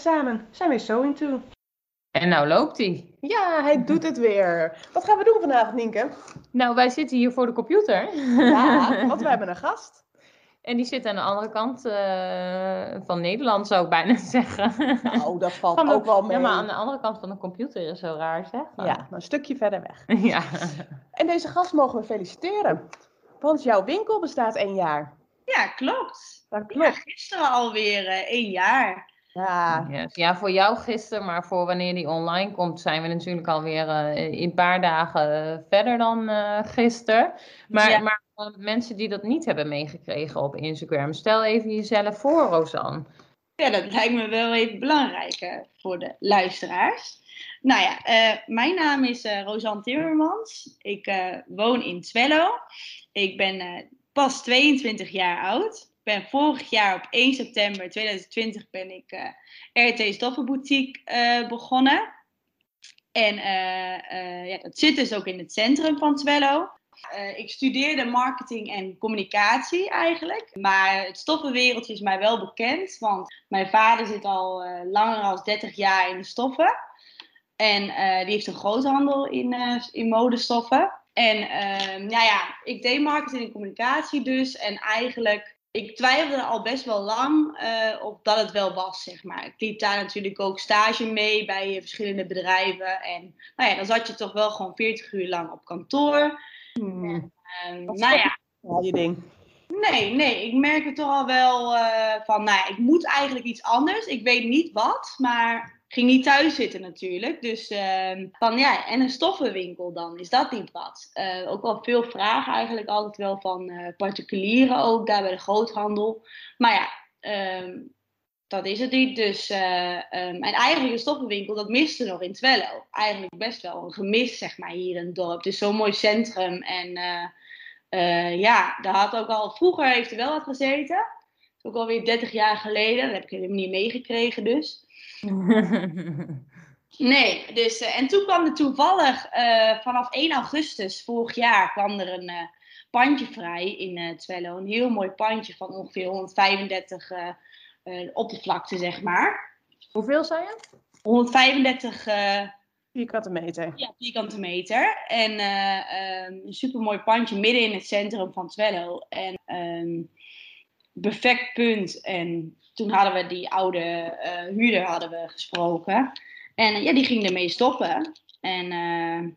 samen zijn we So Into. En nou loopt hij. Ja, hij doet het weer. Wat gaan we doen vanavond, Nienke? Nou, wij zitten hier voor de computer. Ja, want we hebben een gast. En die zit aan de andere kant eh, van Nederland, zou ik bijna zeggen. Nou, dat valt de- ook wel mee. Ja, maar aan de andere kant van de computer is zo raar, zeg. Ja, een stukje verder weg. ja. En deze gast mogen we feliciteren. Want jouw winkel bestaat één jaar. Ja, klopt. Dat Ja, klopt. gisteren alweer eh één jaar. Ja, Yes. Ja, voor jou gisteren, maar voor wanneer die online komt, zijn we natuurlijk alweer in een paar dagen eh, verder dan eh gisteren. Maar, Ja. maar mensen die dat niet hebben meegekregen op Instagram, stel even jezelf voor, Rosanne. Ja, dat lijkt me wel even belangrijk voor de luisteraars. Nou ja, mijn naam is eh Rosanne Timmermans. Ik woon in Twello. Ik ben pas 22 jaar oud. Ben vorig jaar op 1 september 2020 ben ik eh, RT Stoffenboutique eh, begonnen. En eh, ja, dat zit dus ook in het centrum van Twello. Ik studeerde marketing en communicatie eigenlijk. Maar het stoffenwereldje is mij wel bekend. Want mijn vader zit al langer dan 30 jaar in de stoffen. En die heeft een groothandel in, in modestoffen. En ehm, nou ja, ik deed marketing en communicatie dus. En eigenlijk, ik twijfelde al best wel lang eh, of dat het wel was, zeg maar. Ik liep daar natuurlijk ook stage mee bij eh, verschillende bedrijven. En nou ja, dan zat je toch wel gewoon 40 uur lang op kantoor. Hmm, Ehm, Dat is nou ja, je ding. Nee, nee, ik merk het toch al wel eh, van, nou, ja, ik moet eigenlijk iets anders. Ik weet niet wat, maar ging niet thuis zitten natuurlijk. Dus ehm, van ja, en een stoffenwinkel dan, is dat niet wat? Eh, ook wel veel vragen eigenlijk altijd wel van eh, particulieren ook, daar bij de groothandel. Maar ja, ehm, dat is het niet. Dus, ehm, en eigenlijk een stoffenwinkel, dat miste nog in Twello. Eigenlijk best wel een gemis, zeg maar, hier in het dorp. Het is zo'n mooi centrum en... ja, daar had ook al vroeger heeft er wel wat gezeten. Ook alweer 30 jaar geleden. Dat heb ik helemaal niet meegekregen dus. Nee, dus, eh, en toen kwam er toevallig eh, vanaf 1 augustus vorig jaar kwam er een eh, pandje vrij in Twello. Een heel mooi pandje van ongeveer 135 eh eh, oppervlakte, zeg maar. Hoeveel zei je? 135 eh, Vierkante meter. ja, vierkante meter. En eh, ehm, een supermooi pandje midden in het centrum van Twello. En ehm perfect punt. En toen hadden we die oude eh, huurder hadden we gesproken. En eh, ja, die ging ermee stoppen. En eh,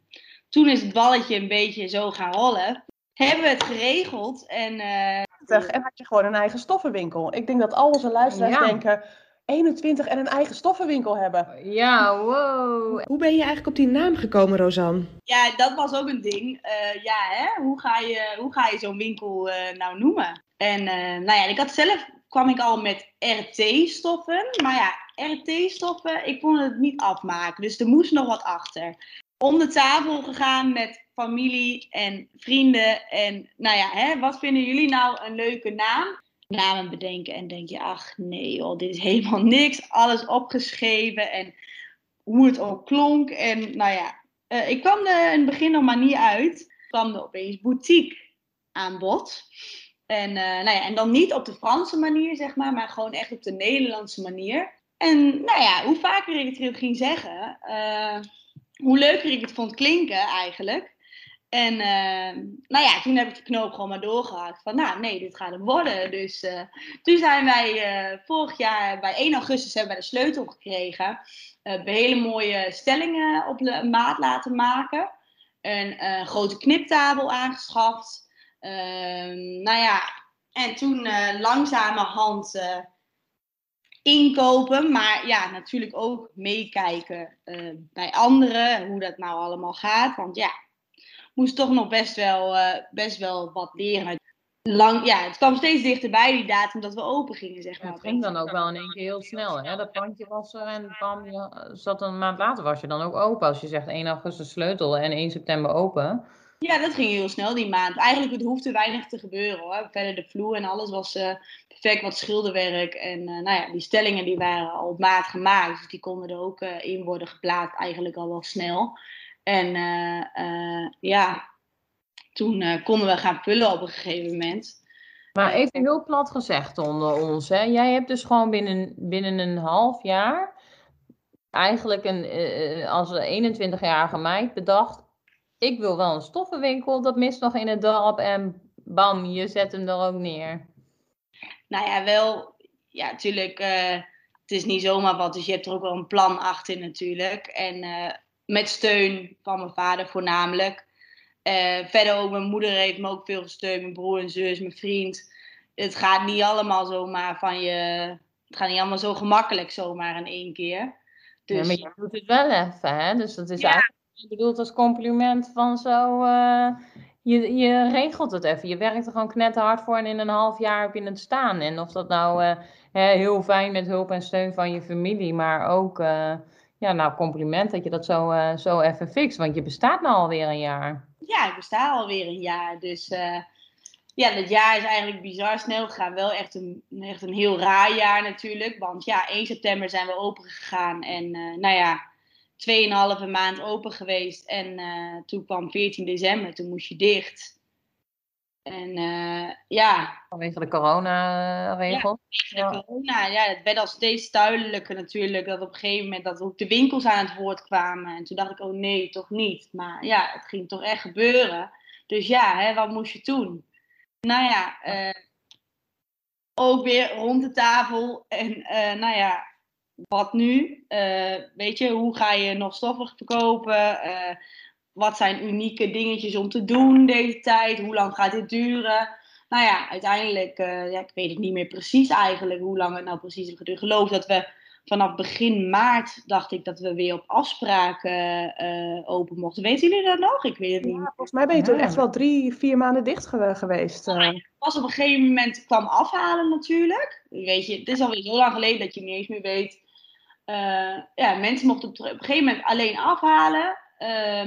toen is het balletje een beetje zo gaan rollen. Hebben we het geregeld. En eh, En had je gewoon een eigen stoffenwinkel. Ik denk dat al onze luisteraars Ja. denken... 21 en een eigen stoffenwinkel hebben. Ja, wow. Hoe ben je eigenlijk op die naam gekomen, Rosanne? ja, dat was ook een ding. Eh, ja, hè? Hoe ga je, hoe ga je zo'n winkel eh, nou noemen? En eh, nou ja, ik had zelf kwam ik al met RT-stoffen. Maar ja, RT-stoffen, ik kon het niet afmaken. Dus er moest nog wat achter. Om de tafel gegaan met familie en vrienden. En nou ja, hè, wat vinden jullie nou een leuke naam? Namen bedenken en denk je, ach nee joh, dit is helemaal niks. Alles opgeschreven en hoe het ook klonk. En nou ja, eh, ik kwam er in het begin nog maar niet uit. kwam er opeens boutique aan bod. En, eh, nou ja, en dan niet op de Franse manier, zeg maar, maar gewoon echt op de Nederlandse manier. En nou ja, hoe vaker ik het ging zeggen, eh, hoe leuker ik het vond klinken eigenlijk. En eh, nou ja, toen heb ik de knoop gewoon maar doorgehakt van, nou nee, dit gaat hem worden. Dus toen zijn wij vorig jaar bij 1 augustus hebben wij de sleutel gekregen. Hele mooie stellingen op de maat laten maken. Een grote kniptafel aangeschaft. Ehm, nou ja, en toen eh, langzamerhand eh, inkopen. Maar ja, natuurlijk ook meekijken eh, bij anderen. Hoe dat nou allemaal gaat. Want ja, moest toch nog best wel, best wel wat leren. Lang, ja, het kwam steeds dichterbij die datum dat we open gingen, zeg maar. Het ging dan ook wel in één keer heel snel. Hè? Dat pandje was er en bam, je zat een maand later was je dan ook open. Als je zegt 1 augustus sleutel en 1 september open. Ja, dat ging heel snel die maand. Eigenlijk het hoefde weinig te gebeuren hoor. Verder de vloer en alles was eh, perfect, wat schilderwerk. En eh, nou ja, die stellingen die waren al op maat gemaakt. Dus die konden er ook eh, in worden geplaatst eigenlijk al wel snel. En ja, toen konden we gaan vullen op een gegeven moment. Maar even heel plat gezegd onder ons, hè. Jij hebt dus gewoon binnen, binnen een half jaar eigenlijk een, als 21-jarige meid bedacht, ik wil wel een stoffenwinkel, dat mist nog in het dorp en bam, je zet hem er ook neer. Nou ja, wel, ja, natuurlijk, uh, het is niet zomaar wat, dus je hebt er ook wel een plan achter natuurlijk. En uh, met steun van mijn vader voornamelijk. verder ook, mijn moeder heeft me ook veel gesteund, mijn broer en zus, mijn vriend. Het gaat niet allemaal zomaar van je, het gaat niet allemaal zo gemakkelijk zomaar in één keer. Dus, ja, maar je doet het wel even, hè? Dus dat is ja. eigenlijk bedoeld als compliment van zo. Uh, je, je regelt het even. Je werkt er gewoon knetterhard voor en in een half jaar heb je het staan. En of dat nou uh, heel fijn met hulp en steun van je familie, maar ook. Uh, ja, nou, compliment dat je dat zo, zo even fixt. Want je bestaat nou alweer een jaar. Ja, ik besta alweer een jaar. Dus ja, dat jaar is eigenlijk bizar snel gegaan. Wel echt een, echt een heel raar jaar natuurlijk. Want ja, 1 september zijn we open gegaan. En nou ja, 2,5 maand open geweest. En uh, toen kwam 14 december, toen moest je dicht. En uh, ja. Vanwege de corona-regel? Ja, de corona. Ja, het werd al steeds duidelijker natuurlijk. Dat op een gegeven moment dat ook de winkels aan het woord kwamen. En toen dacht ik, oh nee, toch niet. Maar ja, het ging toch echt gebeuren. Dus ja, hè, wat moest je doen? Nou ja, uh, ook weer rond de tafel. En uh, nou ja, wat nu? Uh, weet je, hoe ga je nog stoffen verkopen? wat zijn unieke dingetjes om te doen deze tijd? Hoe lang gaat dit duren? Nou ja, uiteindelijk, ja, ik weet het niet meer precies eigenlijk hoe lang het nou precies heeft geduurd. Ik geloof dat we vanaf begin maart dacht ik dat we weer op afspraken uh, open mochten. Weten jullie dat nog? Ik weet het niet. Ja, volgens mij ben je toen echt wel drie, vier maanden dicht geweest. Uh. Ja, pas op een gegeven moment kwam afhalen natuurlijk. Weet je, het is alweer zo lang geleden dat je niet eens meer weet. Uh, ja, mensen mochten op, een gegeven moment alleen afhalen.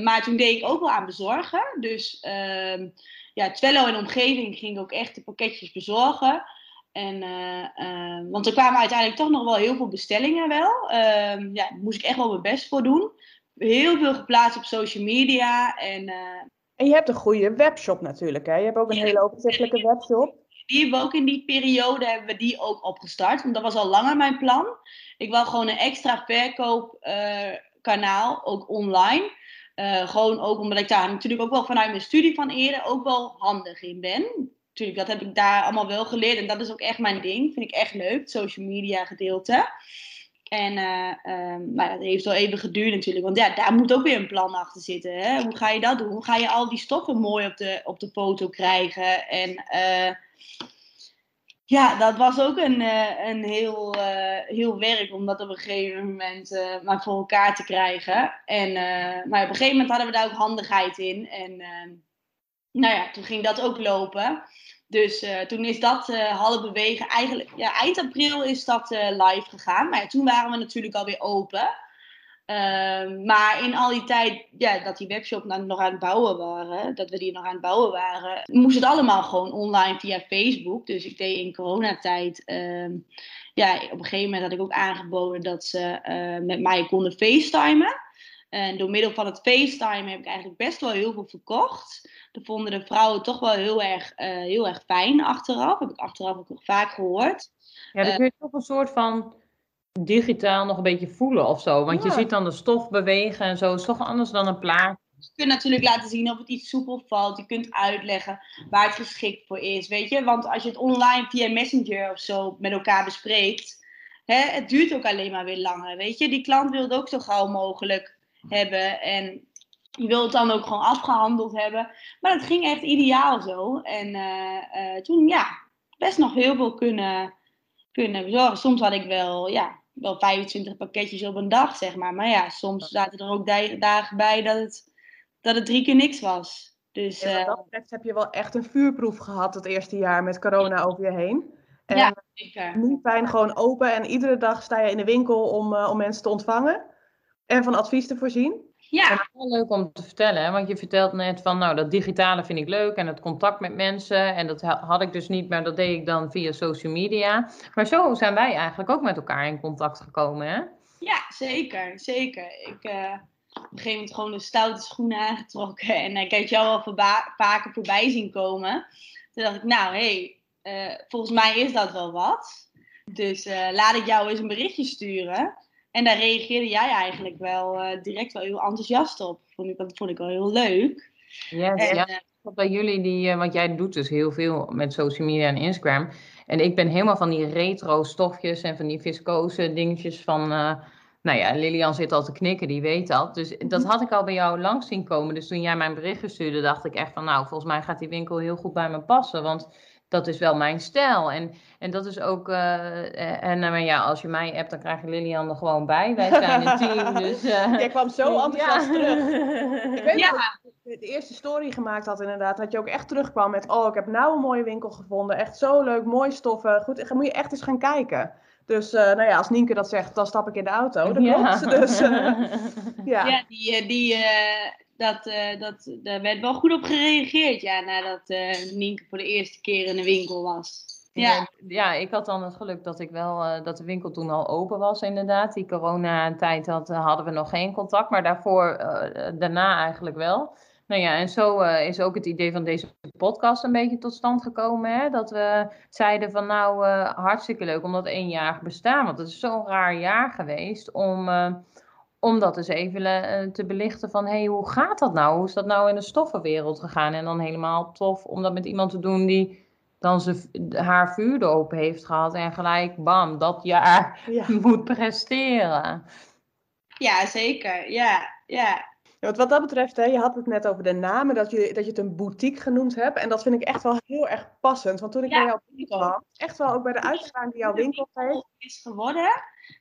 maar toen deed ik ook wel aan bezorgen. Dus ehm, ja, Twello en omgeving ging ook echt de pakketjes bezorgen. En, uh, uh, want er kwamen uiteindelijk toch nog wel heel veel bestellingen wel. Uh, ja, daar moest ik echt wel mijn best voor doen. Heel veel geplaatst op social media. En, eh, en je hebt een goede webshop natuurlijk. Hè? Je hebt ook een hele overzichtelijke webshop. Die ook in die periode hebben we die ook opgestart. Want dat was al langer mijn plan. Ik wil gewoon een extra verkoopkanaal, ook online. gewoon ook omdat ik daar natuurlijk ook wel vanuit mijn studie van eerder ook wel handig in ben natuurlijk, dat heb ik daar allemaal wel geleerd. En dat is ook echt mijn ding. Vind ik echt leuk, het social media gedeelte. En uh, um, nou, dat heeft wel even geduurd natuurlijk. Want ja, daar moet ook weer een plan achter zitten. Hè? Hoe ga je dat doen? Hoe ga je al die stoffen mooi op de, op de foto krijgen? En uh, ja, dat was ook een, uh, een heel, heel werk om dat op een gegeven moment maar voor elkaar te krijgen. En, maar op een gegeven moment hadden we daar ook handigheid in. En nou ja, toen ging dat ook lopen. Dus toen is dat uh, half bewegen. Eigenlijk, ja, eind april is dat live gegaan. Maar toen waren we natuurlijk alweer open. Ehm, maar in al die tijd ja, dat die webshop nog aan het bouwen waren, dat we die nog aan het bouwen waren, moest het allemaal gewoon online via Facebook. Dus ik deed in coronatijd. Ehm, ja, op een gegeven moment had ik ook aangeboden dat ze met mij konden facetimen. En door middel van het FaceTime heb ik eigenlijk best wel heel veel verkocht. Dat vonden de vrouwen toch wel heel erg, uh, heel erg fijn achteraf. Heb ik achteraf ook nog vaak gehoord. Ja, dan kun je toch een soort van digitaal nog een beetje voelen of zo. Want je ziet dan de stof bewegen en zo. is toch anders dan een plaat. Je kunt natuurlijk laten zien of het iets soepel valt. Je kunt uitleggen waar het geschikt voor is. Weet je, want als je het online via Messenger of zo met elkaar bespreekt. Hè, het duurt ook alleen maar weer langer. Weet je, die klant wil het ook zo gauw mogelijk hebben. En je wil het dan ook gewoon afgehandeld hebben. Maar dat ging echt ideaal zo. En uh, uh, toen, ja, best nog heel veel kunnen, kunnen bezorgen. Soms had ik wel, ja, wel 25 pakketjes op een dag, zeg maar. Maar ja, soms zaten er ook dagen bij dat het, dat het drie keer niks was. Dus, ja, wat dat betreft heb je wel echt een vuurproef gehad het eerste jaar met corona over je heen. En ja, zeker. Nu gewoon open en iedere dag sta je in de winkel om, uh, om mensen te ontvangen en van advies te voorzien. Ja. Dat is wel leuk om te vertellen, hè? want je vertelt net van, nou, dat digitale vind ik leuk en het contact met mensen. En dat had ik dus niet, maar dat deed ik dan via social media. Maar zo zijn wij eigenlijk ook met elkaar in contact gekomen, hè? Ja, zeker, zeker. Ik uh, op een gegeven moment gewoon de stoute schoenen aangetrokken en ik heb jou al vaker voorbij zien komen. Toen dacht ik, nou, hé, hey, eh, volgens mij is dat wel wat. Dus eh, laat ik jou eens een berichtje sturen. En daar reageerde jij eigenlijk wel eh, direct wel heel enthousiast op. Vond ik, dat vond ik wel heel leuk. Yes, En, ja. eh, Bij jullie, die, eh, want jij doet dus heel veel met social media en Instagram. En ik ben helemaal van die retro stofjes en van die viscose dingetjes van... eh, nou ja, Lilian zit al te knikken, die weet dat. Dus dat had ik al bij jou langs zien komen. Dus toen jij mijn bericht stuurde, dacht ik echt van... Nou, volgens mij gaat die winkel heel goed bij me passen. Want dat is wel mijn stijl. En, en dat is ook... eh, eh, en nou ja, als je mij appt, dan krijg je Lilian er gewoon bij. Wij zijn een team, dus... eh, Jij kwam zo enthousiast ja. terug. Ik weet Ja. dat je de eerste story gemaakt had inderdaad, dat je ook echt terugkwam met, oh, ik heb nou een mooie winkel gevonden. Echt zo leuk, mooi stoffen. Goed, dan moet je echt eens gaan kijken. Dus, eh, nou ja, als Nienke dat zegt, dan stap ik in de auto. Dat Ja. klopt. Dus, ja. Ja, die, die, eh, dat, eh, dat, daar werd wel goed op gereageerd, ja, nadat Nienke voor de eerste keer in de winkel was. Ja, Ja, ik had dan het geluk dat ik wel eh, dat de winkel toen al open was, inderdaad. Die coronatijd had, hadden we nog geen contact, maar daarvoor, daarna eigenlijk wel. Nou ja, en zo is ook het idee van deze podcast een beetje tot stand gekomen. Hè? Dat we zeiden van nou, hartstikke leuk om dat éénjarig bestaan. Want het is zo'n raar jaar geweest om, om dat eens even eh, te belichten van... hé, hey, hoe gaat dat nou? Hoe is dat nou in de stoffenwereld gegaan? En dan helemaal tof om dat met iemand te doen die dan ze, haar vuurdoop heeft gehad en gelijk, bam, dat jaar Ja. moet presteren. ja zeker. Ja, ja. Ja, want wat dat betreft, hè, je had het net over de namen, dat je, dat je het een boutique genoemd hebt. En dat vind ik echt wel heel erg passend. Want toen ik Ja, bij jou ik ook. kwam, echt wel ook bij de uitstraling die jouw winkel heeft. is geworden.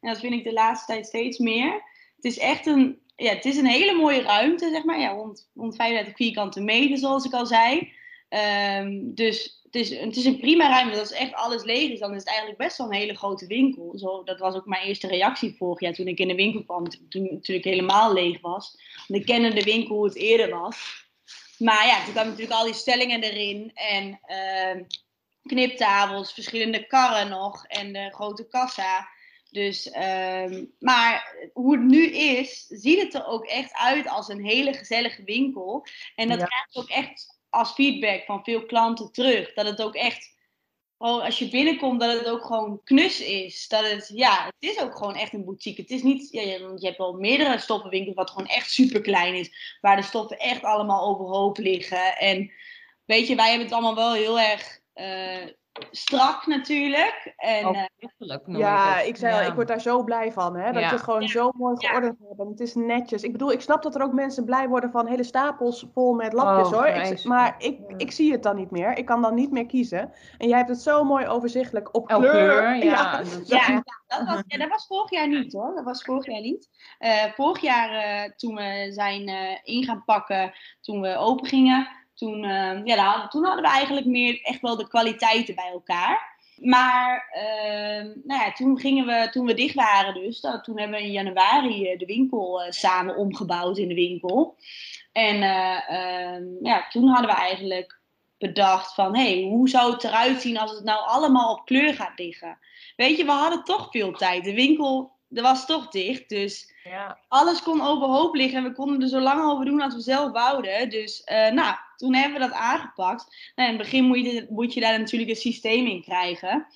En dat vind ik de laatste tijd steeds meer. Het is echt een, ja, het is een hele mooie ruimte, zeg maar. Ja, rond, rond 35 vierkante meter, zoals ik al zei. Ehm, dus het is, het is een prima ruimte. Als echt alles leeg is, dan is het eigenlijk best wel een hele grote winkel. Zo, dat was ook mijn eerste reactie vorig jaar toen ik in de winkel kwam. Toen natuurlijk helemaal leeg was. Want ik kende de winkel hoe het eerder was. Maar ja, toen kwamen natuurlijk al die stellingen erin. En ehm, kniptafels, verschillende karren nog en de grote kassa. Dus, ehm, maar hoe het nu is, ziet het er ook echt uit als een hele gezellige winkel. En dat Ja. krijg ik ook echt als feedback van veel klanten terug. Dat het ook echt, als je binnenkomt, dat het ook gewoon knus is. Dat het, ja, het is ook gewoon echt een boutique. Het is niet, ja, je, je hebt wel meerdere stoffenwinkels wat gewoon echt super klein is. Waar de stoffen echt allemaal overhoop liggen. En weet je, wij hebben het allemaal wel heel erg eh, strak natuurlijk. En, eh, Overzichtelijk noem Ja, ik zei al, ik word daar zo blij van. Hè? Dat Ja. je het gewoon Ja. zo mooi Ja. geordend hebt. En het is netjes. Ik bedoel, ik snap dat er ook mensen blij worden van hele stapels vol met lapjes Oh, hoor. Ik, maar ik, Ja. ik zie het dan niet meer. Ik kan dan niet meer kiezen. En jij hebt het zo mooi overzichtelijk op kleur. kleur, ja. Ja, dat was, ja, dat was vorig jaar niet hoor. Dat was vorig jaar niet. Eh, vorig jaar eh, toen we zijn eh, in gaan pakken, toen we open gingen, toen, eh, ja, toen hadden we eigenlijk meer echt wel de kwaliteiten bij elkaar. Maar eh, nou ja, toen, gingen we, toen we dicht waren dus, dat, toen hebben we in januari eh, de winkel eh, samen omgebouwd in de winkel. En eh, ehm, ja, toen hadden we eigenlijk bedacht van, hé, hey, hoe zou het eruit zien als het nou allemaal op kleur gaat liggen? Weet je, we hadden toch veel tijd. De winkel er was toch dicht, dus ja. alles kon overhoop liggen. En we konden er zo lang over doen als we zelf wouden. Dus eh, nou, toen hebben we dat aangepakt. Nou, in het begin moet je, moet je daar natuurlijk een systeem in krijgen.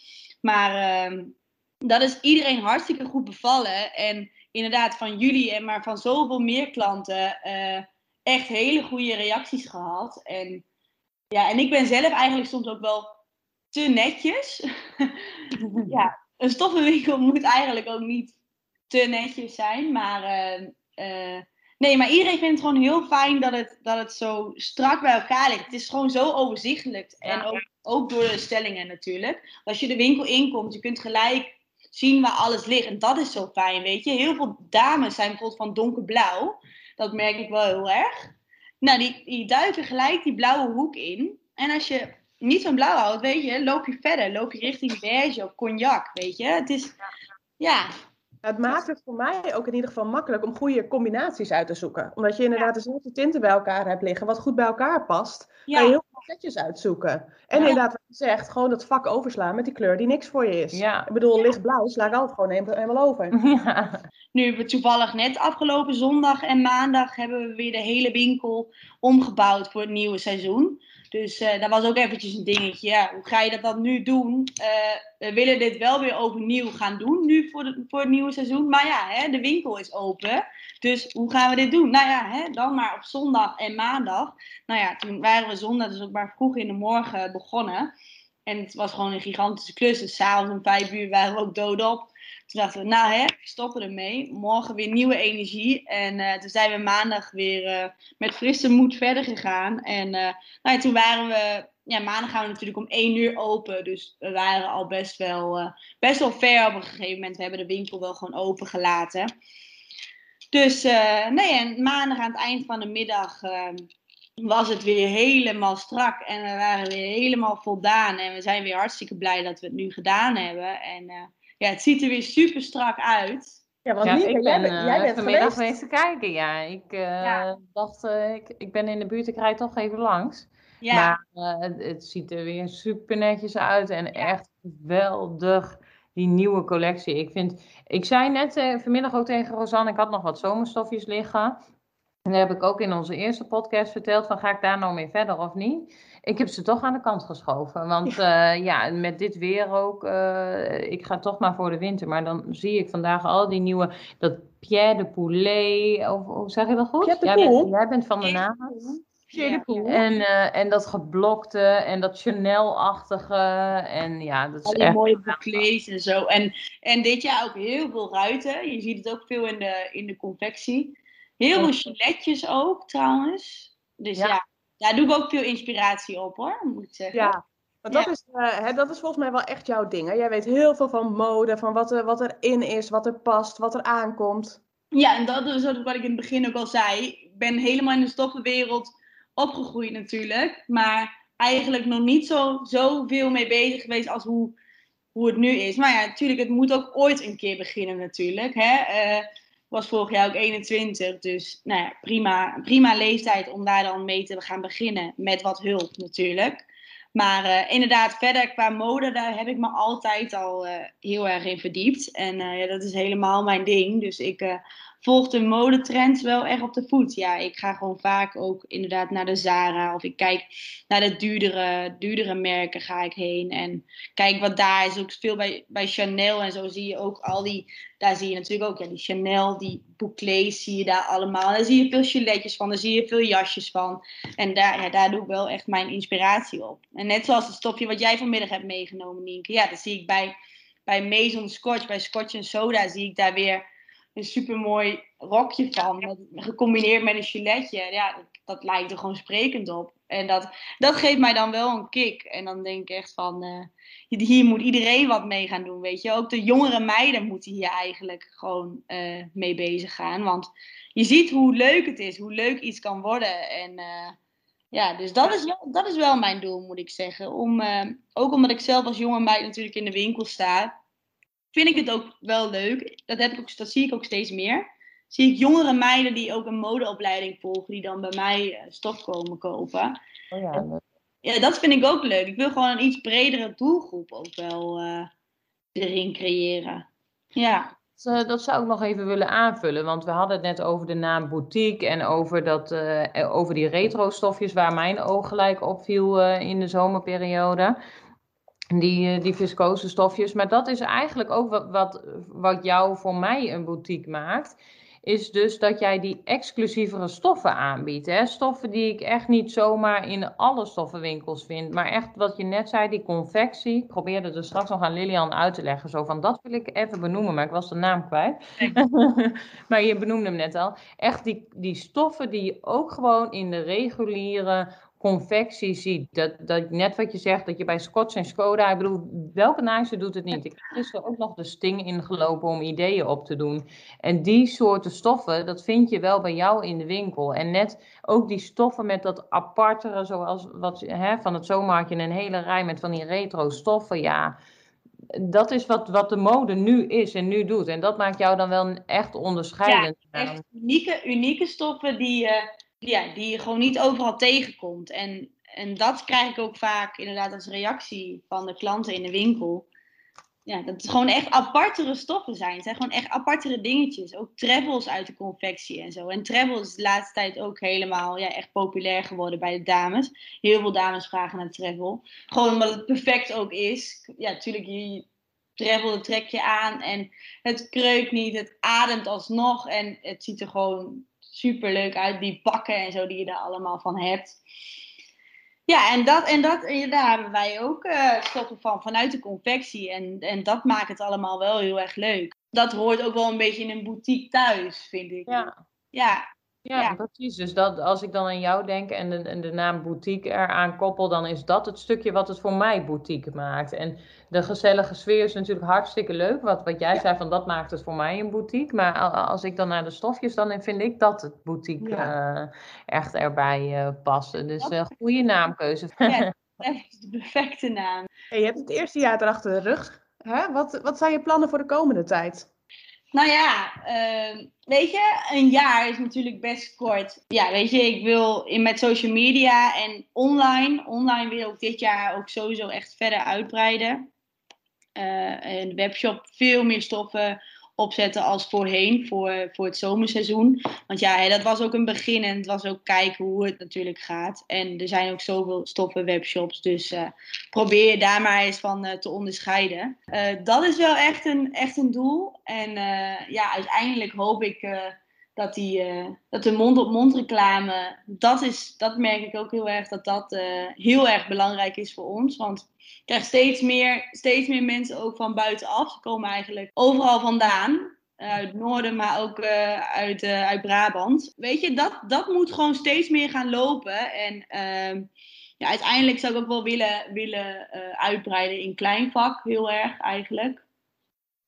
Maar ehm, dat is iedereen hartstikke goed bevallen. En inderdaad van jullie en maar van zoveel meer klanten eh, echt hele goede reacties gehad. En, ja, en ik ben zelf eigenlijk soms ook wel te netjes. ja, een stoffenwinkel moet eigenlijk ook niet te netjes zijn. Maar eh, eh, nee, maar iedereen vindt het gewoon heel fijn dat het, dat het zo strak bij elkaar ligt. Het is gewoon zo overzichtelijk. En ook, ook door de stellingen natuurlijk. Als je de winkel inkomt, je kunt gelijk zien waar alles ligt. En dat is zo fijn, weet je. Heel veel dames zijn bijvoorbeeld van donkerblauw. Dat merk ik wel heel erg. Nou, die, die duiken gelijk die blauwe hoek in. En als je niet van blauw houdt, weet je, loop je verder. Loop je richting beige of cognac, weet je. Het is, ja, Het maakt het voor mij ook in ieder geval makkelijk om goede combinaties uit te zoeken. Omdat je inderdaad dezelfde tinten bij elkaar hebt liggen, wat goed bij elkaar past. Kan je ja, heel veel setjes uitzoeken. En Ja. inderdaad, wat je zegt, gewoon het vak overslaan met die kleur die niks voor je is. Ja. Ik bedoel, lichtblauw sla ik altijd gewoon helemaal- over. Ja. nu hebben we toevallig net afgelopen zondag en maandag hebben we weer de hele winkel omgebouwd voor het nieuwe seizoen. Dus uh, dat was ook eventjes een dingetje. Ja, hoe ga je dat dan nu doen? Uh, we willen dit wel weer overnieuw gaan doen, nu voor, de, voor het nieuwe seizoen. Maar ja, hè, de winkel is open. Dus hoe gaan we dit doen? Nou ja, hè, dan maar op zondag en maandag. Nou ja, toen waren we zondag, dus maar vroeg in de morgen begonnen. En het was gewoon een gigantische klus. Dus s'avonds om vijf uur waren we ook doodop. Toen dachten we, nou hè, we stoppen ermee. Morgen weer nieuwe energie. En uh, toen zijn we maandag weer uh, met frisse moed verder gegaan. En uh, nou ja, toen waren we, ja, maandag gaan we natuurlijk om één uur open. Dus we waren al best wel, best wel ver op een gegeven moment. We hebben de winkel wel gewoon open gelaten. Dus nee, en maandag aan het eind van de middag was het weer helemaal strak. En we waren weer helemaal voldaan. En we zijn weer hartstikke blij dat we het nu gedaan hebben. En ja, het ziet er weer super strak uit. Ja, want ja, ik ben, jij, jij bent vanmiddag geweest te kijken, ja. Ik uh, ja. dacht, uh, ik, ik ben in de buurt, ik rijd toch even langs. Ja. Maar uh, het, het, ziet er weer super netjes uit en ja. echt geweldig, die nieuwe collectie. Ik vind, ik zei net vanmiddag ook tegen Rosanne, ik had nog wat zomerstofjes liggen. En dat heb ik ook in onze eerste podcast verteld, van ga ik daar nou mee verder of niet? Ik heb ze toch aan de kant geschoven. Want ja, uh, ja met dit weer ook. Uh, ik ga toch maar voor de winter. Maar dan zie ik vandaag al die nieuwe. Dat Pierre de Poulet. Of, hoe zeg je dat goed? Jij bent, jij bent van de naam. Ja. En, uh, en dat geblokte en dat Chanel-achtige. En ja, dat is Al die echt... mooie bouclés en zo. En, en dit jaar ook heel veel ruiten. Je ziet het ook veel in de, in de confectie. Heel veel giletjes ook trouwens. Dus ja. ja daar doe ik ook veel inspiratie op hoor, moet ik zeggen. Ja, want dat, is, uh, hè, dat is volgens mij wel echt jouw ding. Hè? Jij weet heel veel van mode, van wat er, wat er in is, wat er past, wat er aankomt. Ja, en dat is wat ik in het begin ook al zei. Ik ben helemaal in de stoffenwereld opgegroeid natuurlijk. Maar eigenlijk nog niet zo, zo veel mee bezig geweest als hoe, hoe het nu is. Maar ja, natuurlijk, het moet ook ooit een keer beginnen natuurlijk. Hè? Uh, was vorig jaar ook 21. Dus nou ja, prima, prima leeftijd om daar dan mee te gaan beginnen. Met wat hulp natuurlijk. Maar uh, inderdaad, verder qua mode, daar heb ik me altijd al uh, heel erg in verdiept. En uh, ja, dat is helemaal mijn ding. Dus ik volg de modetrends wel echt op de voet. Ja, ik ga gewoon vaak ook inderdaad naar de Zara. Of ik kijk naar de duurdere, duurdere merken ga ik heen. En kijk wat daar is. Ook veel bij, bij Chanel en zo zie je ook al die... Daar zie je natuurlijk ook ja, die Chanel, die bouclés zie je daar allemaal. Daar zie je veel giletjes van, daar zie je veel jasjes van. En daar, ja, daar doe ik wel echt mijn inspiratie op. En net zoals het stofje wat jij vanmiddag hebt meegenomen, Nienke. Ja, dat zie ik bij, bij Maison Scotch, bij Scotch Soda zie ik daar weer een supermooi rokje van. gecombineerd met een giletje. Ja, dat, dat, lijkt er gewoon sprekend op. En dat, dat geeft mij dan wel een kick. En dan denk ik echt van, uh, hier moet iedereen wat mee gaan doen, weet je. Ook de jongere meiden moeten hier eigenlijk gewoon uh, mee bezig gaan. Want je ziet hoe leuk het is, hoe leuk iets kan worden. En uh, ja, dus dat is, wel, dat is wel mijn doel, moet ik zeggen. Om, ook omdat ik zelf als jonge meid natuurlijk in de winkel sta vind ik het ook wel leuk. Dat, heb ik ook, dat zie ik ook steeds meer. Zie ik jongere meiden die ook een modeopleiding volgen, die dan bij mij eh, stof komen kopen. Oh ja. ja, dat vind ik ook leuk. Ik wil gewoon een iets bredere doelgroep ook wel uh, erin creëren. Ja. Dat zou ik nog even willen aanvullen, want we hadden het net over de naam boutique en over, dat, uh, over die retro stofjes waar mijn oog gelijk opviel uh, in de zomerperiode die, eh, die viscose stofjes. Maar dat is eigenlijk ook wat, wat, wat jou voor mij een boutique maakt. Is dus dat jij die exclusievere stoffen aanbiedt. Hè? Stoffen die ik echt niet zomaar in alle stoffenwinkels vind. Maar echt wat je net zei, die confectie. Ik probeerde er straks nog aan Lilian uit te leggen. Zo van, dat wil ik even benoemen, maar ik was de naam kwijt. maar je benoemde hem net al. Echt die, die stoffen die je ook gewoon in de reguliere confectie ziet. Dat, dat, net wat je zegt, dat je bij Scotch en Skoda, ik bedoel, welke naamse doet het niet? Ik heb gisteren ook nog de sting ingelopen om ideeën op te doen. En die soorten stoffen, dat vind je wel bij jou in de winkel. En net ook die stoffen met dat apartere, zoals wat, hè, van het zomermarktje, een hele rij met van die retro stoffen, ja... Dat is wat, wat de mode nu is en nu doet. En dat maakt jou dan wel echt onderscheidend. Ja, echt unieke, unieke stoffen die... Uh ja, die je gewoon niet overal tegenkomt. En, en dat krijg ik ook vaak inderdaad als reactie van de klanten in de winkel. ja, dat het gewoon echt apartere stoffen zijn. Het zijn gewoon echt apartere dingetjes. Ook travels uit de confectie en zo. En travels is de laatste tijd ook helemaal ja, echt populair geworden bij de dames. Heel veel dames vragen naar travel. Gewoon omdat het perfect ook is. Ja, natuurlijk, je dat trek je aan en het kreukt niet. Het ademt alsnog en het ziet er gewoon super leuk uit. Die pakken en zo die je daar allemaal van hebt. Ja, en, dat, en, dat, en daar hebben wij ook uh, stoffen van, vanuit de confectie. En, en dat maakt het allemaal wel heel erg leuk. Dat hoort ook wel een beetje in een boutique thuis, vind ik. Ja. Ja, ja, precies. Dus dat, als ik dan aan jou denk en de, en de naam boutique eraan koppel, dan is dat het stukje wat het voor mij boutique maakt. En de gezellige sfeer is natuurlijk hartstikke leuk. Wat, wat jij zei, van dat maakt het voor mij een boutique. Maar als ik dan naar de stofjes, dan vind ik dat het boutique uh, echt erbij uh, passen. Dus uh, goede naamkeuze. Ja, dat is de perfecte naam. Hey, je hebt het eerste jaar erachter de rug. Hè? Wat, wat zijn je plannen voor de komende tijd? Nou ja, uh, weet je, een jaar is natuurlijk best kort. Ja, weet je, ik wil in, met social media en online, online wil ik dit jaar ook sowieso echt verder uitbreiden. Uh, en de webshop veel meer stoffen opzetten als voorheen voor, voor het zomerseizoen. Want ja, dat was ook een begin en het was ook kijken hoe het natuurlijk gaat. En er zijn ook zoveel stoffen webshops, dus uh, probeer daar maar eens van uh, te onderscheiden. Uh, dat is wel echt een, echt een doel. En ja, uiteindelijk hoop ik dat, die, dat de mond-op-mond reclame, dat, is, dat merk ik ook heel erg, dat dat heel erg belangrijk is voor ons. Want krijg steeds meer, steeds meer mensen ook van buitenaf. Ze komen eigenlijk overal vandaan. Uit het noorden, maar ook uit, uit Brabant. Weet je, dat, dat moet gewoon steeds meer gaan lopen. En uh, ja, uiteindelijk zou ik ook wel willen, willen uitbreiden in kleinvak, heel erg eigenlijk.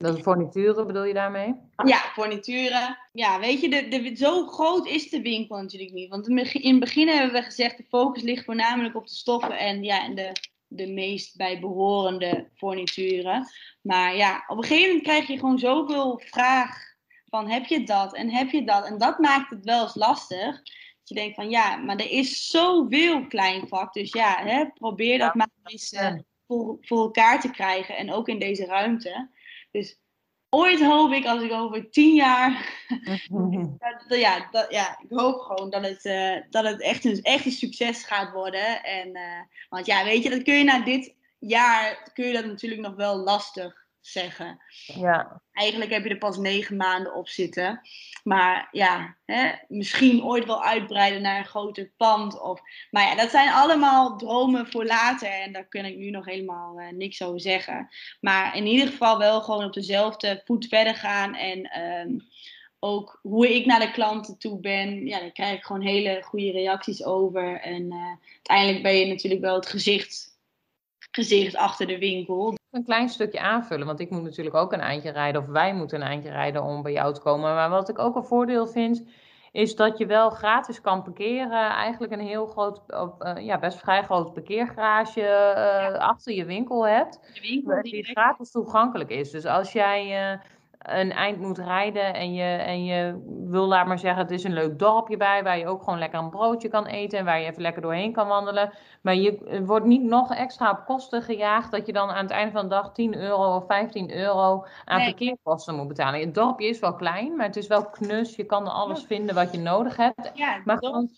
Dat is fornituren bedoel je daarmee? Ja, fornituren. Ja, weet je, de, de, zo groot is de winkel natuurlijk niet. Want in het begin hebben we gezegd, de focus ligt voornamelijk op de stoffen en, ja, en de, de meest bijbehorende fornituren. Maar ja, op een gegeven moment krijg je gewoon zoveel vraag van heb je dat en heb je dat. En dat maakt het wel eens lastig. Dat je denkt van ja, maar er is zoveel kleinvak. Dus ja, hè, probeer dat maar eens uh, voor, voor elkaar te krijgen. En ook in deze ruimte. Dus ooit hoop ik, als ik over tien jaar. dat, ja, dat, ja, ik hoop gewoon dat het, uh, dat het echt, een, echt een succes gaat worden. En, uh, want ja, weet je, dat kun je na dit jaar. kun je dat natuurlijk nog wel lastig zeggen. Ja. Eigenlijk heb je er pas negen maanden op zitten. Maar ja, hè, misschien ooit wel uitbreiden naar een groter pand. Of, maar ja, dat zijn allemaal dromen voor later. En daar kan ik nu nog helemaal uh, niks over zeggen. Maar in ieder geval wel gewoon op dezelfde voet verder gaan. En um, ook hoe ik naar de klanten toe ben. Ja, daar krijg ik gewoon hele goede reacties over. En uh, uiteindelijk ben je natuurlijk wel het gezicht, gezicht achter de winkel een klein stukje aanvullen. Want ik moet natuurlijk ook een eindje rijden, of wij moeten een eindje rijden om bij jou te komen. Maar wat ik ook een voordeel vind, is dat je wel gratis kan parkeren. Eigenlijk een heel groot, uh, ja, best vrij groot parkeergarage ja. achter je winkel hebt. De winkel die, die gratis toegankelijk is. Dus als jij. Een eind moet rijden en je, en je wil, laat maar zeggen, het is een leuk dorpje bij, waar je ook gewoon lekker een broodje kan eten en waar je even lekker doorheen kan wandelen. Maar je wordt niet nog extra op kosten gejaagd dat je dan aan het einde van de dag 10 euro of 15 euro aan nee. moet betalen. Het dorpje is wel klein, maar het is wel knus. Je kan er alles ja. vinden wat je nodig hebt. Ja, maar gewoon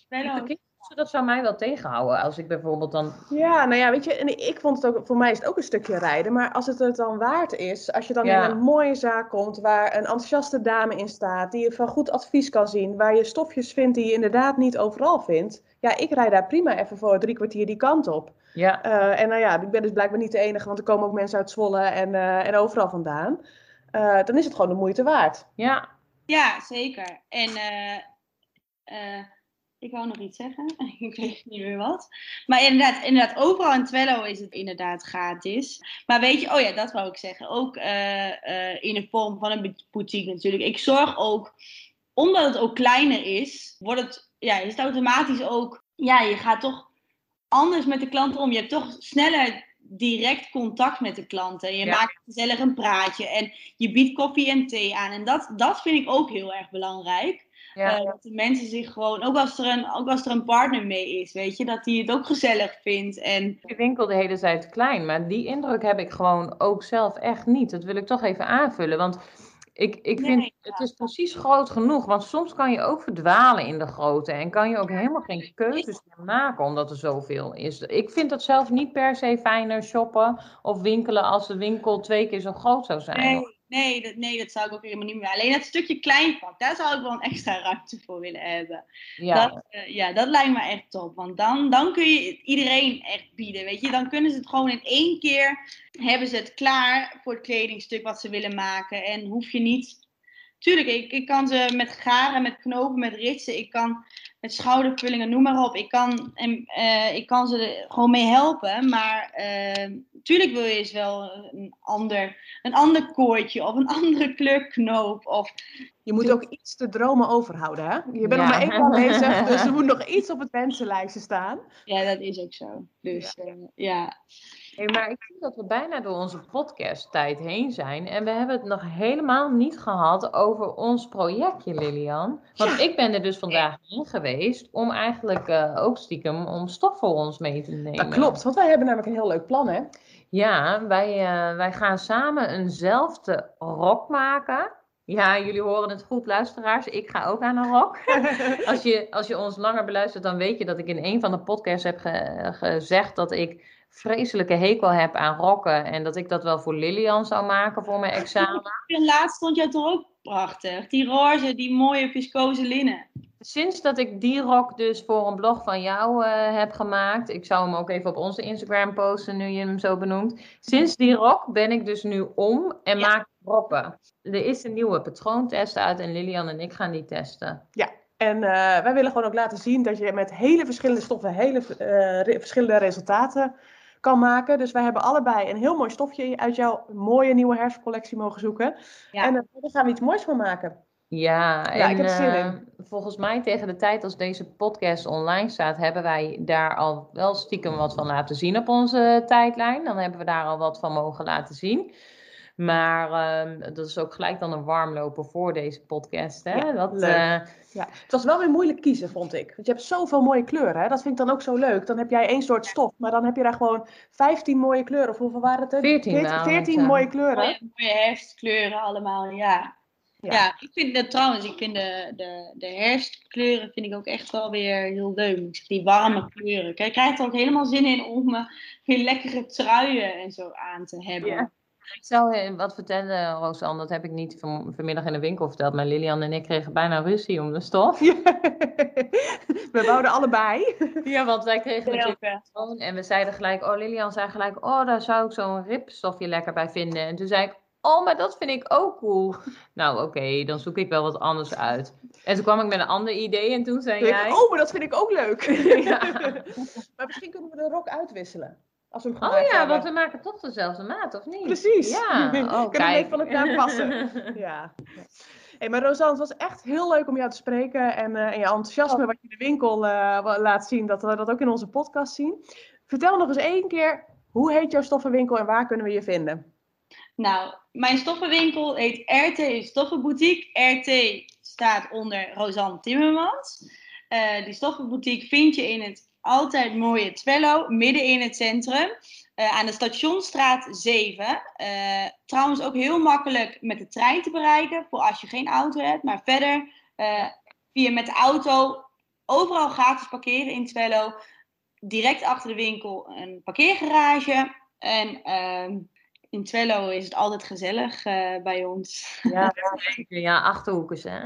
dat zou mij wel tegenhouden als ik bijvoorbeeld dan. Ja, nou ja, weet je, en ik vond het ook, voor mij is het ook een stukje rijden, maar als het het dan waard is, als je dan ja. in een mooie zaak komt waar een enthousiaste dame in staat, die je van goed advies kan zien, waar je stofjes vindt die je inderdaad niet overal vindt, ja, ik rijd daar prima even voor drie kwartier die kant op. Ja. Uh, en nou ja, ik ben dus blijkbaar niet de enige, want er komen ook mensen uit Zwolle en, uh, en overal vandaan. Uh, dan is het gewoon de moeite waard. Ja, ja zeker. En ik wou nog iets zeggen. ik weet niet meer wat. Maar inderdaad, inderdaad, overal in Twello is het inderdaad gratis. Maar weet je, oh ja, dat wou ik zeggen. Ook uh, uh, in de vorm van een boutique natuurlijk. Ik zorg ook, omdat het ook kleiner is, wordt het, ja, is het automatisch ook, ja, je gaat toch anders met de klanten om. Je hebt toch sneller direct contact met de klanten. Je ja. maakt gezellig een praatje en je biedt koffie en thee aan. En dat, dat vind ik ook heel erg belangrijk. Ja. dat de mensen zich gewoon, ook als, er een, ook als er een partner mee is, weet je, dat die het ook gezellig vindt. En... De winkel de hele tijd klein, maar die indruk heb ik gewoon ook zelf echt niet. Dat wil ik toch even aanvullen, want ik, ik vind het is precies groot genoeg, want soms kan je ook verdwalen in de grootte en kan je ook helemaal geen keuzes meer maken omdat er zoveel is. Ik vind het zelf niet per se fijner shoppen of winkelen als de winkel twee keer zo groot zou zijn. Nee, nee, dat, nee, dat zou ik ook helemaal niet meer. Alleen dat stukje kleinpak, daar zou ik wel een extra ruimte voor willen hebben. Ja, dat, uh, ja, dat lijkt me echt top, want dan, dan kun je iedereen echt bieden, weet je. Dan kunnen ze het gewoon in één keer hebben ze het klaar voor het kledingstuk wat ze willen maken. En hoef je niet. Tuurlijk, ik, ik kan ze met garen, met knopen, met ritsen. Ik kan met schoudervullingen, noem maar op. Ik kan, en, uh, ik kan ze er gewoon mee helpen. Maar uh, tuurlijk wil je eens wel een ander, een ander koordje of een andere kleurknoop. Of... Je moet ook iets te dromen overhouden, hè? Je bent nog maar één keer bezig, dus er moet nog iets op het wensenlijstje staan. Ja, dat is ook zo. Dus ja. Uh, ja. Hey, maar ik vind dat we bijna door onze podcasttijd heen zijn. En we hebben het nog helemaal niet gehad over ons projectje, Lilian. Want ik ben er dus vandaag in geweest om eigenlijk uh, ook stiekem om stof voor ons mee te nemen. Dat klopt, want wij hebben namelijk een heel leuk plan, hè? Ja, wij, uh, wij gaan samen eenzelfde rok maken. Ja, jullie horen het goed, luisteraars. Ik ga ook aan een rok. als, je, als je ons langer beluistert, dan weet je dat ik in een van de podcasts heb ge gezegd dat ik vreselijke hekel heb aan rokken. En dat ik dat wel voor Lilian zou maken voor mijn examen. Laatst stond jij toch ook prachtig. Die roze, die mooie viscose linnen. Sinds dat ik die rok dus voor een blog van jou uh, heb gemaakt. Ik zou hem ook even op onze Instagram posten nu je hem zo benoemt. Sinds die rok ben ik dus nu om en ja. maak rokken. Er is een nieuwe patroontest uit en Lilian en ik gaan die testen. Ja, en uh, wij willen gewoon ook laten zien dat je met hele verschillende stoffen hele uh, verschillende resultaten kan maken. Dus wij hebben allebei een heel mooi stofje uit jouw mooie nieuwe herfstcollectie mogen zoeken. Ja. En uh, daar gaan we iets moois van maken. Ja, ja en, ik heb zin in. Uh, volgens mij tegen de tijd als deze podcast online staat, hebben wij daar al wel stiekem wat van laten zien op onze tijdlijn. Dan hebben we daar al wat van mogen laten zien. Maar uh, dat is ook gelijk dan een warmloper voor deze podcast. Hè? Ja, dat, uh, ja. Het was wel weer moeilijk kiezen, vond ik. Want je hebt zoveel mooie kleuren. Hè? Dat vind ik dan ook zo leuk. Dan heb jij één soort stof, maar dan heb je daar gewoon 15 mooie kleuren. Of hoeveel waren het er? 14, 14, 14 mooie kleuren. Mooie, mooie herfstkleuren allemaal, ja. Ja. ja. ik vind dat trouwens, ik vind de, de, de herfstkleuren vind ik ook echt wel weer heel leuk. Die warme kleuren. Kijk, ik krijg er ook helemaal zin in om uh, weer lekkere truien en zo aan te hebben. Ja. Ik zou wat vertellen, Rosanne, dat heb ik niet van, vanmiddag in de winkel verteld. Maar Lilian en ik kregen bijna ruzie om de stof. Ja. We wouden allebei. Ja, want wij kregen natuurlijk gewoon en we zeiden gelijk, oh Lilian zei gelijk, oh daar zou ik zo'n ripstofje lekker bij vinden. En toen zei ik, oh maar dat vind ik ook cool. nou oké, okay, dan zoek ik wel wat anders uit. En toen kwam ik met een ander idee en toen zei toen jij... oh, maar dat vind ik ook leuk. ja. maar misschien kunnen we de rok uitwisselen. Als we hem oh ja, hebben. want we maken toch dezelfde maat, of niet? Precies. Ja, oh, Kunnen we van elkaar passen. ja. Hey, maar Rosanne, het was echt heel leuk om jou te spreken. En, uh, en je enthousiasme oh. wat je de winkel uh, laat zien, dat we dat ook in onze podcast zien. Vertel nog eens één keer, hoe heet jouw stoffenwinkel en waar kunnen we je vinden? Nou, mijn stoffenwinkel heet RT Stoffenboutique. RT staat onder Rosanne Timmermans. Uh, die stoffenboutique vind je in het altijd mooie Twello, midden in het centrum. Uh, aan de Stationstraat 7. Uh, trouwens ook heel makkelijk met de trein te bereiken, voor als je geen auto hebt. Maar verder uh, via met de auto overal gratis parkeren in Twello. Direct achter de winkel een parkeergarage. En ehm, in Twello is het altijd gezellig bij ons. Ja, zeker. Ja, Achterhoekers, hè?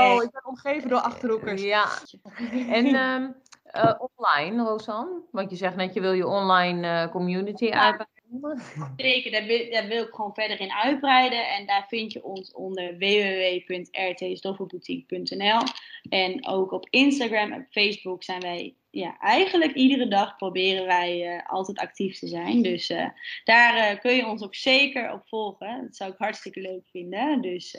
oh, ik ben omgeven door Achterhoekers. Ja. En um, uh, online, Rosanne? Want je zegt net, je wil je online uh, community ja. uitbreiden. Zeker, daar wil, daar wil, ik gewoon verder in uitbreiden. En daar vind je ons onder www.rtstoffenboutique.nl En ook op Instagram en Facebook zijn wij ja, eigenlijk iedere dag proberen wij uh, altijd actief te zijn. Dus uh, daar uh, kun je ons ook zeker op volgen. Dat zou ik hartstikke leuk vinden. Dus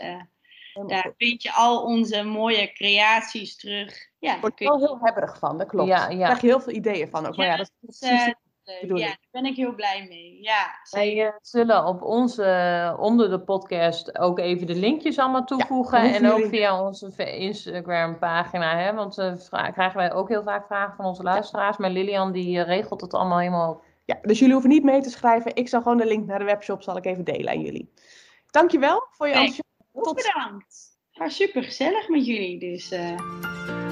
daar vind je al onze mooie creaties terug. Ja, Daar word je wel heel hebberig van, dat klopt. Ja, ja. Daar krijg je heel veel ideeën van ook. Maar ja, dat is precies ja, daar ben ik heel blij mee. Ja, Wij uh, zullen op onze, onder de podcast ook even de linkjes allemaal toevoegen. en ook via onze Instagram pagina. Hè? Want uh, krijgen wij ook heel vaak vragen van onze luisteraars. Maar Lilian die regelt het allemaal helemaal ja, dus jullie hoeven niet mee te schrijven. Ik zal gewoon de link naar de webshop zal ik even delen aan jullie. Dankjewel voor je enthousiasme. Tot bedankt. Het was super gezellig met jullie. Dus, uh...